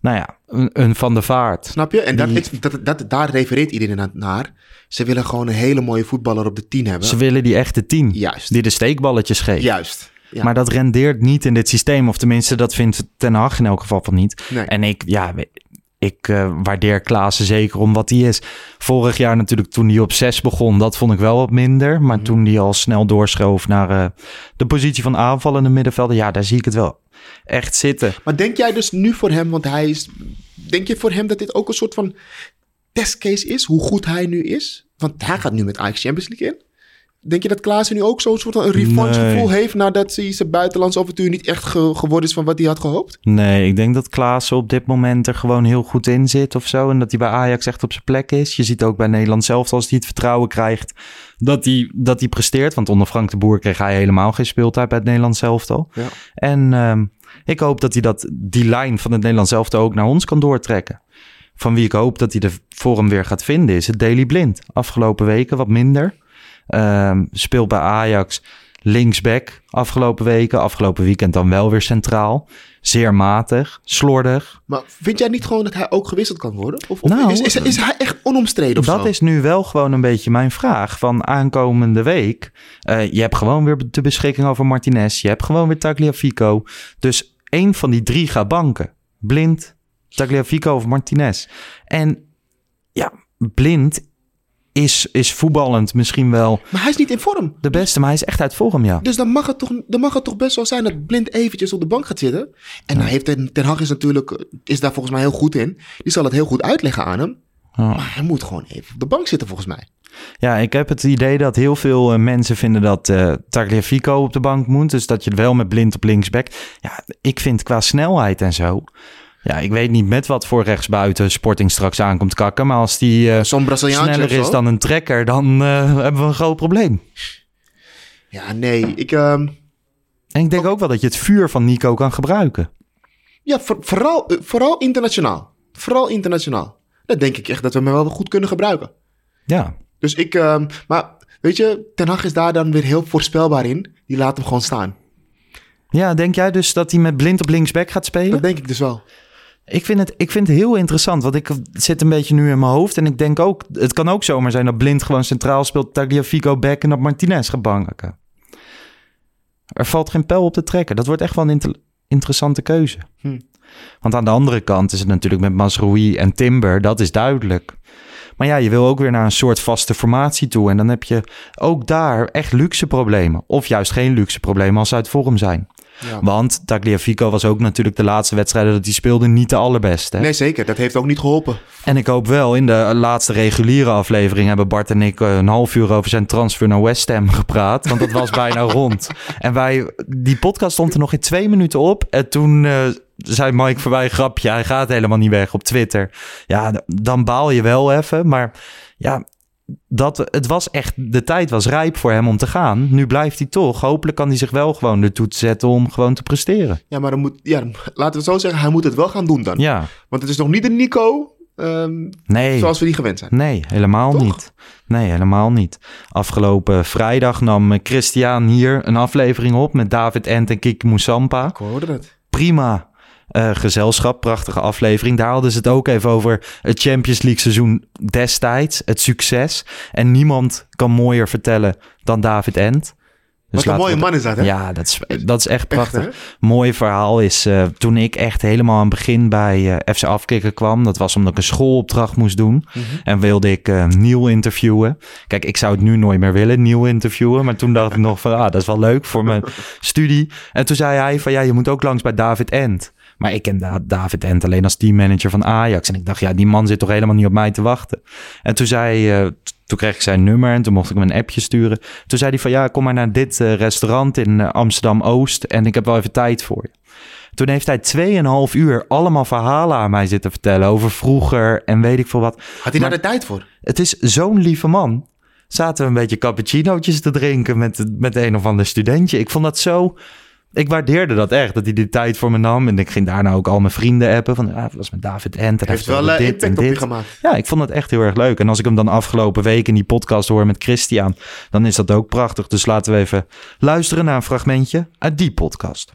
nou ja, een, een Van de Vaart. Snap je? En dat, Die- ik- dat, dat, daar refereert iedereen na- naar. Ze willen gewoon een hele mooie voetballer op de 10 hebben. Ze willen die echte 10. Juist. Die de steekballetjes geeft. Juist. Ja. Maar dat rendeert niet in dit systeem. Of tenminste, dat vindt Ten Hag in elk geval van niet. Nee. En ik, ja, ik eh, waardeer Klaassen zeker om wat hij is. Vorig jaar natuurlijk toen hij op 6 begon, dat vond ik wel wat minder. Maar Mhm. toen hij al snel doorschoof naar eh, de positie van aanvallende middenvelder. Ja, daar zie ik het wel echt zitten. Maar denk jij dus nu voor hem, want hij is... Denk je voor hem dat dit ook een soort van testcase is? Hoe goed hij nu is? Want hij gaat nu met Ajax Champions League in. Denk je dat Klaassen nu ook zo'n soort van een revanche Nee. gevoel heeft... nadat hij zijn buitenlands avontuur niet echt ge- geworden is van wat hij had gehoopt? Nee, ik denk dat Klaassen op dit moment er gewoon heel goed in zit of zo. En dat hij bij Ajax echt op zijn plek is. Je ziet ook bij Nederland zelf, als hij het vertrouwen krijgt, dat hij, dat hij presteert. Want onder Frank de Boer kreeg hij helemaal geen speeltijd bij het Nederlands elftal. Ja. En ehm, ik hoop dat hij dat, die lijn van het Nederlands elftal ook naar ons kan doortrekken. Van wie ik hoop dat hij de vorm weer gaat vinden, is het Daily Blind. Afgelopen weken wat minder. Ehm, speelt bij Ajax linksback afgelopen weken. Afgelopen weekend dan wel weer centraal. Zeer matig, slordig. Maar vind jij niet gewoon dat hij ook gewisseld kan worden? Of, of Nou, is, is, is hij echt onomstreden of Dat zo? is nu wel gewoon een beetje mijn vraag. Van aankomende week. eh, je hebt gewoon weer de beschikking over Martinez. Je hebt gewoon weer Tagliafico. Dus één van die drie gaat banken. Blind, Tagliafico of Martinez. En ja, Blind is, is voetballend misschien wel Maar hij is niet in vorm. de beste. Maar hij is echt uit vorm, ja. Dus dan mag, het toch, dan mag het toch best wel zijn dat Blind eventjes op de bank gaat zitten. En hij heeft ten, ten Hag is natuurlijk, is daar volgens mij heel goed in. Die zal het heel goed uitleggen aan hem. Ja. Maar hij moet gewoon even op de bank zitten volgens mij. Ja, ik heb het idee dat heel veel eh, mensen vinden dat eh Tagliafico op de bank moet. Dus dat je wel met blind op linksback. Ja, ik vind qua snelheid en zo. Ja, ik weet niet met wat voor rechtsbuiten Sporting straks aankomt kakken. Maar als die eh, sneller is dan een trekker, dan eh, hebben we een groot probleem. Ja, nee. Ik, ehm, En ik denk ook wel dat je het vuur van Nico kan gebruiken. ja, voor- vooral, eh, vooral internationaal. Vooral internationaal. Dat denk ik echt dat we hem wel goed kunnen gebruiken. Ja, Dus ik, ehm, maar weet je, Ten Hag is daar dan weer heel voorspelbaar in. Die laat hem gewoon staan. ja denk jij dus dat hij met blind op linksback gaat spelen? Dat denk ik dus wel. Ik vind, het, ik vind het heel interessant, want ik zit een beetje nu in mijn hoofd. En ik denk ook, het kan ook zomaar zijn dat Blind gewoon centraal speelt, Tagliafico back en dat Martinez gaat banken. Er valt geen pijl op te trekken. Dat wordt echt wel een inter- interessante keuze. Hm. Want aan de andere kant is het natuurlijk met Masroui en Timber, dat is duidelijk. Maar ja, je wil ook weer naar een soort vaste formatie toe. En dan heb je ook daar echt luxe problemen. Of juist geen luxe problemen als ze uit vorm zijn. Ja. Want Tagliafico was ook natuurlijk de laatste wedstrijden dat hij speelde niet de allerbeste. Nee, zeker. Dat heeft ook niet geholpen. En ik hoop wel, in de laatste reguliere aflevering hebben Bart en ik een half uur over zijn transfer naar West Ham gepraat. Want dat was [laughs] bijna rond. En wij, die podcast stond er nog in twee minuten op. En toen eh, zei Mike voorbij, grapje, hij gaat helemaal niet weg op Twitter. Ja, dan baal je wel even. Maar ja, dat, het was echt, de tijd was rijp voor hem om te gaan. Nu blijft hij toch. Hopelijk kan hij zich wel gewoon ertoe zetten om gewoon te presteren. Ja, maar dan moet, ja, laten we het zo zeggen, hij moet het wel gaan doen dan. Ja, Want het is nog niet de Nico ehm, nee. zoals we die gewend zijn. Nee, helemaal Toch? niet. Nee, helemaal niet. Afgelopen vrijdag nam Christian hier een aflevering op met David Ent en Kiki Moussampa. Ik hoorde het. Prima eh, gezelschap, prachtige aflevering. Daar hadden ze het ook even over het Champions League seizoen destijds, het succes. En niemand kan mooier vertellen dan David Ent. Dus Wat een mooie we- man is dat, hè? Ja, dat is, dat is echt prachtig. Mooi verhaal is eh, toen ik echt helemaal aan het begin bij eh, FC Afkikken kwam. Dat was omdat ik een schoolopdracht moest doen. Mhm. En wilde ik Neil interviewen. Kijk, ik zou het nu nooit meer willen, Neil interviewen. Maar toen dacht ik nog van, ah, dat is wel leuk voor mijn [laughs] studie. En toen zei hij van, ja, je moet ook langs bij David Ent. Maar ik ken Da- David Ent alleen als teammanager van Ajax. En ik dacht, ja, die man zit toch helemaal niet op mij te wachten. En toen zei, eh, toen kreeg ik zijn nummer en toen mocht ik hem een appje sturen. Toen zei hij van, ja, kom maar naar dit eh, restaurant in eh, Amsterdam-Oost. En ik heb wel even tijd voor je. Toen heeft hij 2,5 uur allemaal verhalen aan mij zitten vertellen over vroeger en weet ik veel wat. Had hij daar de tijd voor? Het is zo'n lieve man. Zaten we een beetje cappuccinootjes te drinken met, met een of ander studentje. Ik vond dat zo... Ik waardeerde dat echt, dat hij die tijd voor me nam. En ik ging daarna ook al mijn vrienden appen. Van, ja, het was met David Ent. en hij Heeft wel vertelde eh, dit en impact op je dit. gemaakt. Ja, ik vond het echt heel erg leuk. En als ik hem dan afgelopen week in die podcast hoor met Christian... dan is dat ook prachtig. Dus laten we even luisteren naar een fragmentje uit die podcast.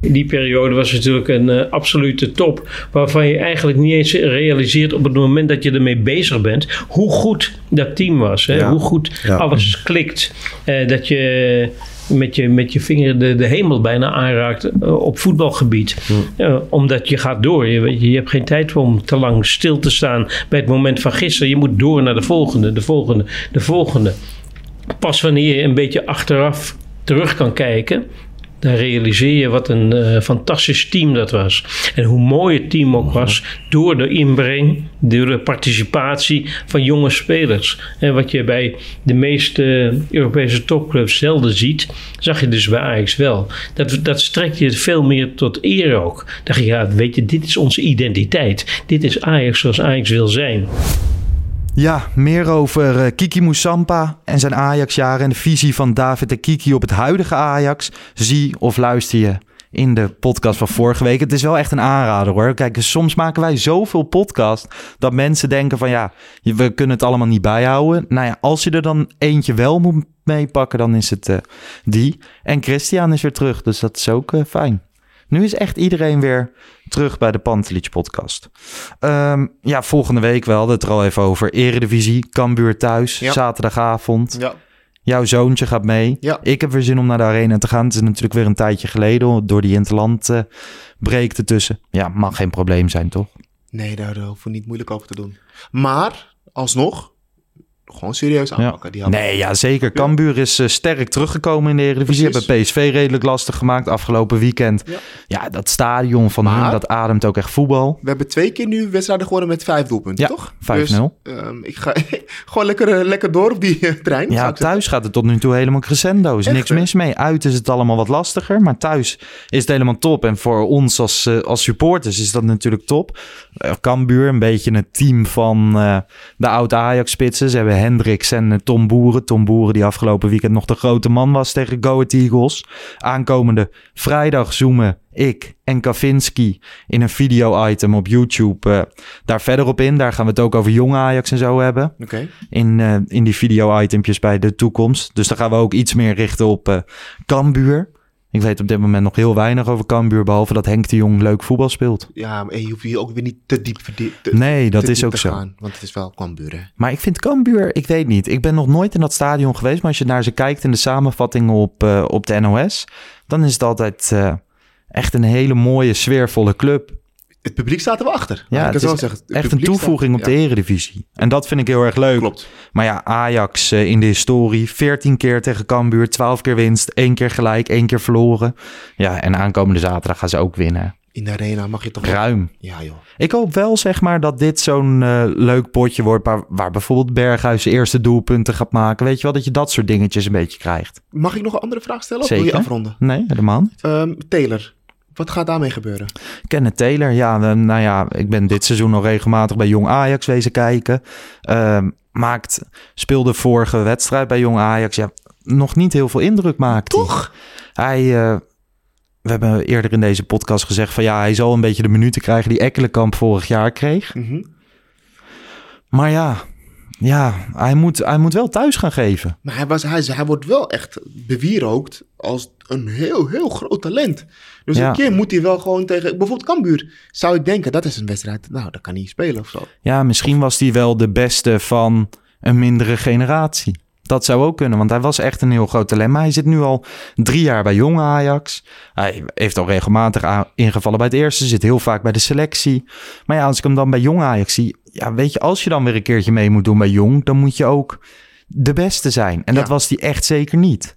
In die periode was het natuurlijk een eh, absolute top. Waarvan je eigenlijk niet eens realiseert op het moment dat je ermee bezig bent. hoe goed dat team was. Hè? Ja. Hoe goed Ja. alles klikt. Eh, dat je met je, met je vinger de, de hemel bijna aanraakt eh, op voetbalgebied. Eh, omdat je gaat door. Je, weet je hebt geen tijd om te lang stil te staan bij het moment van gisteren. Je moet door naar de volgende, de volgende, de volgende. Pas wanneer je een beetje achteraf terug kan kijken, dan realiseer je wat een eh, fantastisch team dat was. En hoe mooi het team ook was door de inbreng, door de participatie van jonge spelers. En wat je bij de meeste Europese topclubs zelden ziet, zag je dus bij Ajax wel. Dat, dat strekt je veel meer tot eer ook. Dan je, ja, weet je, dit is onze identiteit. Dit is Ajax zoals Ajax wil zijn. Ja, meer over eh, Kiki Moussampa en zijn Ajax-jaren... en de visie van David en Kiki op het huidige Ajax. Zie of luister je in de podcast van vorige week. Het is wel echt een aanrader hoor. Kijk, soms maken wij zoveel podcast... dat mensen denken van ja, we kunnen het allemaal niet bijhouden. Nou ja, als je er dan eentje wel moet meepakken... dan is het eh, die. En Christian is weer terug, dus dat is ook eh, fijn. Nu is echt iedereen weer terug bij de Pantelich podcast. Ehm, ja, volgende week wel. Dat er al even over. Eredivisie, Cambuur thuis, Ja. zaterdagavond. Ja. Jouw zoontje gaat mee. Ja. Ik heb weer zin om naar de arena te gaan. Het is natuurlijk weer een tijdje geleden door die interland eh breek ertussen. Ja, mag geen probleem zijn, toch? Nee, daar hoeven we niet moeilijk over te doen. Maar, alsnog, gewoon serieus aanpakken. Die hadden- Nee, ja, zeker. Cambuur is eh, sterk teruggekomen in de Eredivisie. Precies. Hebben PSV redelijk lastig gemaakt afgelopen weekend. Ja. Ja, dat stadion van Maar- hun, dat ademt ook echt voetbal. We hebben twee keer nu wedstrijden gewonnen met vijf doelpunten, Ja, toch? 5-0. Dus, ehm, ik ga [laughs] gewoon lekker, eh, lekker door op die eh, trein. Ja, zeggen. thuis gaat het tot nu toe helemaal crescendo. Is Echt, niks mis mee. Uit is het allemaal wat lastiger. Maar thuis is het helemaal top. En voor ons als, als supporters is dat natuurlijk top. Cambuur, een beetje het team van de oude Ajax-spitsen. Ze hebben Hendricks en eh, Tom Boeren. Tom Boeren die afgelopen weekend nog de grote man was tegen Go Ahead Eagles. Aankomende vrijdag zoomen ik en Kavinski in een video-item op YouTube eh, daar verder op in. Daar gaan we het ook over jonge Ajax en zo hebben Oké. in, eh, in die video-itempjes bij de toekomst. Dus dan gaan we ook iets meer richten op Cambuur. Ik weet op dit moment nog heel weinig over Cambuur, behalve dat Henk de Jong leuk voetbal speelt. Ja, maar je hoeft hier ook weer niet te diep te- Nee, dat is ook zo. gaan, want het is wel Cambuur, hè. Maar ik vind Cambuur, ik weet niet. Ik ben nog nooit in dat stadion geweest, maar als je naar ze kijkt in de samenvatting op, eh, op de NOS, dan is het altijd eh, echt een hele mooie, sfeervolle club. Het publiek staat er wel achter. Ja, ik het is zeggen. Het echt een toevoeging staat- op de eredivisie. En dat vind ik heel erg leuk. Klopt. Maar ja, Ajax eh, in de historie. 14 keer tegen Cambuur, 12 keer winst, één keer gelijk, één keer verloren. Ja, en aankomende zaterdag gaan ze ook winnen. In de arena mag je toch Ruim. Ja, joh. Ik hoop wel, zeg maar, dat dit zo'n eh, leuk potje wordt... Waar, waar bijvoorbeeld Berghuis de eerste doelpunten gaat maken. Weet je wel, dat je dat soort dingetjes een beetje krijgt. Mag ik nog een andere vraag stellen? Of wil je afronden? Nee, helemaal niet. Ehm, Taylor, wat gaat daarmee gebeuren? Kenneth Taylor, ja, nou ja, ik ben dit seizoen nog regelmatig bij Jong Ajax wezen kijken. Ehm, maakt, speelde vorige wedstrijd bij Jong Ajax, ja, nog niet heel veel indruk maakt. Toch? Hij, eh, we hebben eerder in deze podcast gezegd van ja, hij zal een beetje de minuten krijgen die Ekkelenkamp vorig jaar kreeg. Mhm. Maar ja, ja hij, moet, hij moet wel thuis gaan geven. Maar hij, was, hij, hij wordt wel echt bewierookt als een heel, heel groot talent. Dus Ja. een keer moet hij wel gewoon tegen... Bijvoorbeeld Cambuur zou ik denken, dat is een wedstrijd... Nou, dat kan hij spelen of zo. Ja, misschien was hij wel de beste van een mindere generatie. Dat zou ook kunnen, want hij was echt een heel groot talent. Maar hij zit nu al drie jaar bij Jong Ajax. Hij heeft al regelmatig ingevallen bij het eerste. Zit heel vaak bij de selectie. Maar ja, als ik hem dan bij Jong Ajax zie... Ja, weet je, als je dan weer een keertje mee moet doen bij Jong... dan moet je ook de beste zijn. En dat was hij echt zeker niet.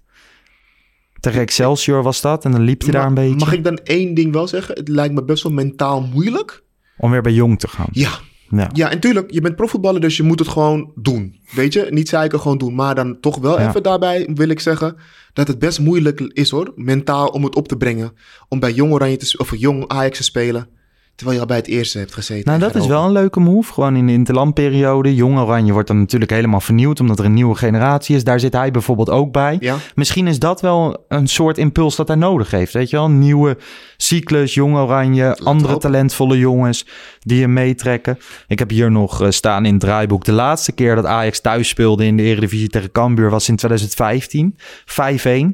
Tegen Excelsior was dat en dan liep hij daar een beetje... Mag ik dan één ding wel zeggen? Het lijkt me best wel mentaal moeilijk. Om weer bij Jong te gaan. Ja, Ja. ja en tuurlijk, je bent profvoetballer, dus je moet het gewoon doen. Weet je, niet zeiken, gewoon doen. Maar dan toch wel Ja. even daarbij wil ik zeggen dat het best moeilijk is hoor, mentaal om het op te brengen. Om bij Jong Oranje te, of Jong Ajax te spelen, terwijl je al bij het eerste hebt gezeten. Nou, dat is wel een leuke move. Gewoon in de interlandperiode. Jong Oranje wordt dan natuurlijk helemaal vernieuwd... omdat er een nieuwe generatie is. Daar zit hij bijvoorbeeld ook bij. Ja, Misschien is dat wel een soort impuls dat hij nodig heeft. Weet je wel? Een nieuwe cyclus, Jong Oranje... andere talentvolle jongens die hem meetrekken. Ik heb hier nog eh, staan in het draaiboek... de laatste keer dat Ajax thuis speelde in de Eredivisie tegen Cambuur... was in 2015.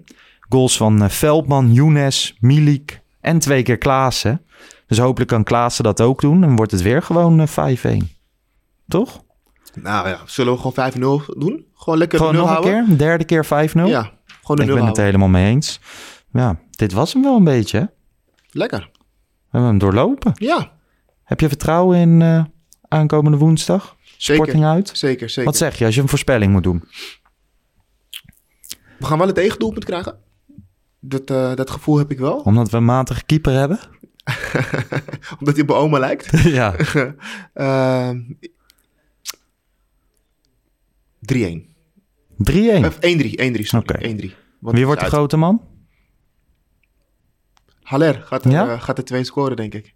5-1. Goals van eh, Veldman, Younes, Milik en twee keer Klaassen. Dus hopelijk kan Klaassen dat ook doen. En wordt het weer gewoon eh, 5-1. Toch? nou ja, zullen we gewoon 5-0 doen? Gewoon lekker Gewoon nog een houden? keer? Een derde keer 5-0? Ja, gewoon de Ik nul ben het helemaal mee eens. Ja, dit was hem wel een beetje. hè? Lekker. We hebben hem doorlopen. Ja, Heb je vertrouwen in eh, aankomende woensdag? Zeker. Sporting uit? zeker, zeker. Wat zeg je als je een voorspelling moet doen? We gaan wel het tegendoelpunt krijgen. Dat, eh, dat gevoel heb ik wel. Omdat we een matige keeper hebben? [laughs] Omdat hij op mijn oma lijkt. [laughs] ja. [laughs] Ehm 3-1. 3-1. Of 1-3, 1-3, sorry. Oké. 1-3. Want Wie wordt de uit. grote man? Haller gaat er, Ja? eh, gaat er twee scoren, denk ik.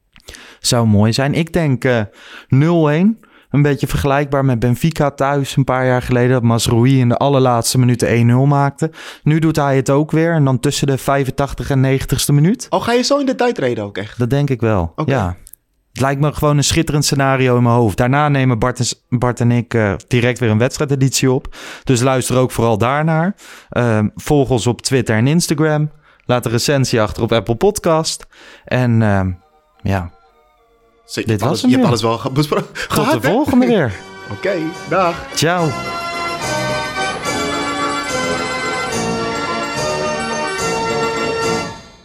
Zou mooi zijn. Ik denk eh 0-1. Een beetje vergelijkbaar met Benfica thuis een paar jaar geleden. Dat Masroui in de allerlaatste minuten 1-0 maakte. Nu doet hij het ook weer. En dan tussen de 85 en 90ste minuut. Oh, ga je zo in de tijd reden ook echt? Dat denk ik wel. Ja. Het lijkt me gewoon een schitterend scenario in mijn hoofd. Daarna nemen Bart en, Bart en ik eh, direct weer een wedstrijdeditie op. Dus luister ook vooral daarnaar. Ehm, volg ons op Twitter en Instagram. Laat een recensie achter op Apple Podcast. En ehm, ja, Dit je hebt was alles, hem Je hebt alles wel besproken. tot de volgende weer. [laughs] Oké, dag. Ciao.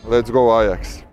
Let's go Ajax.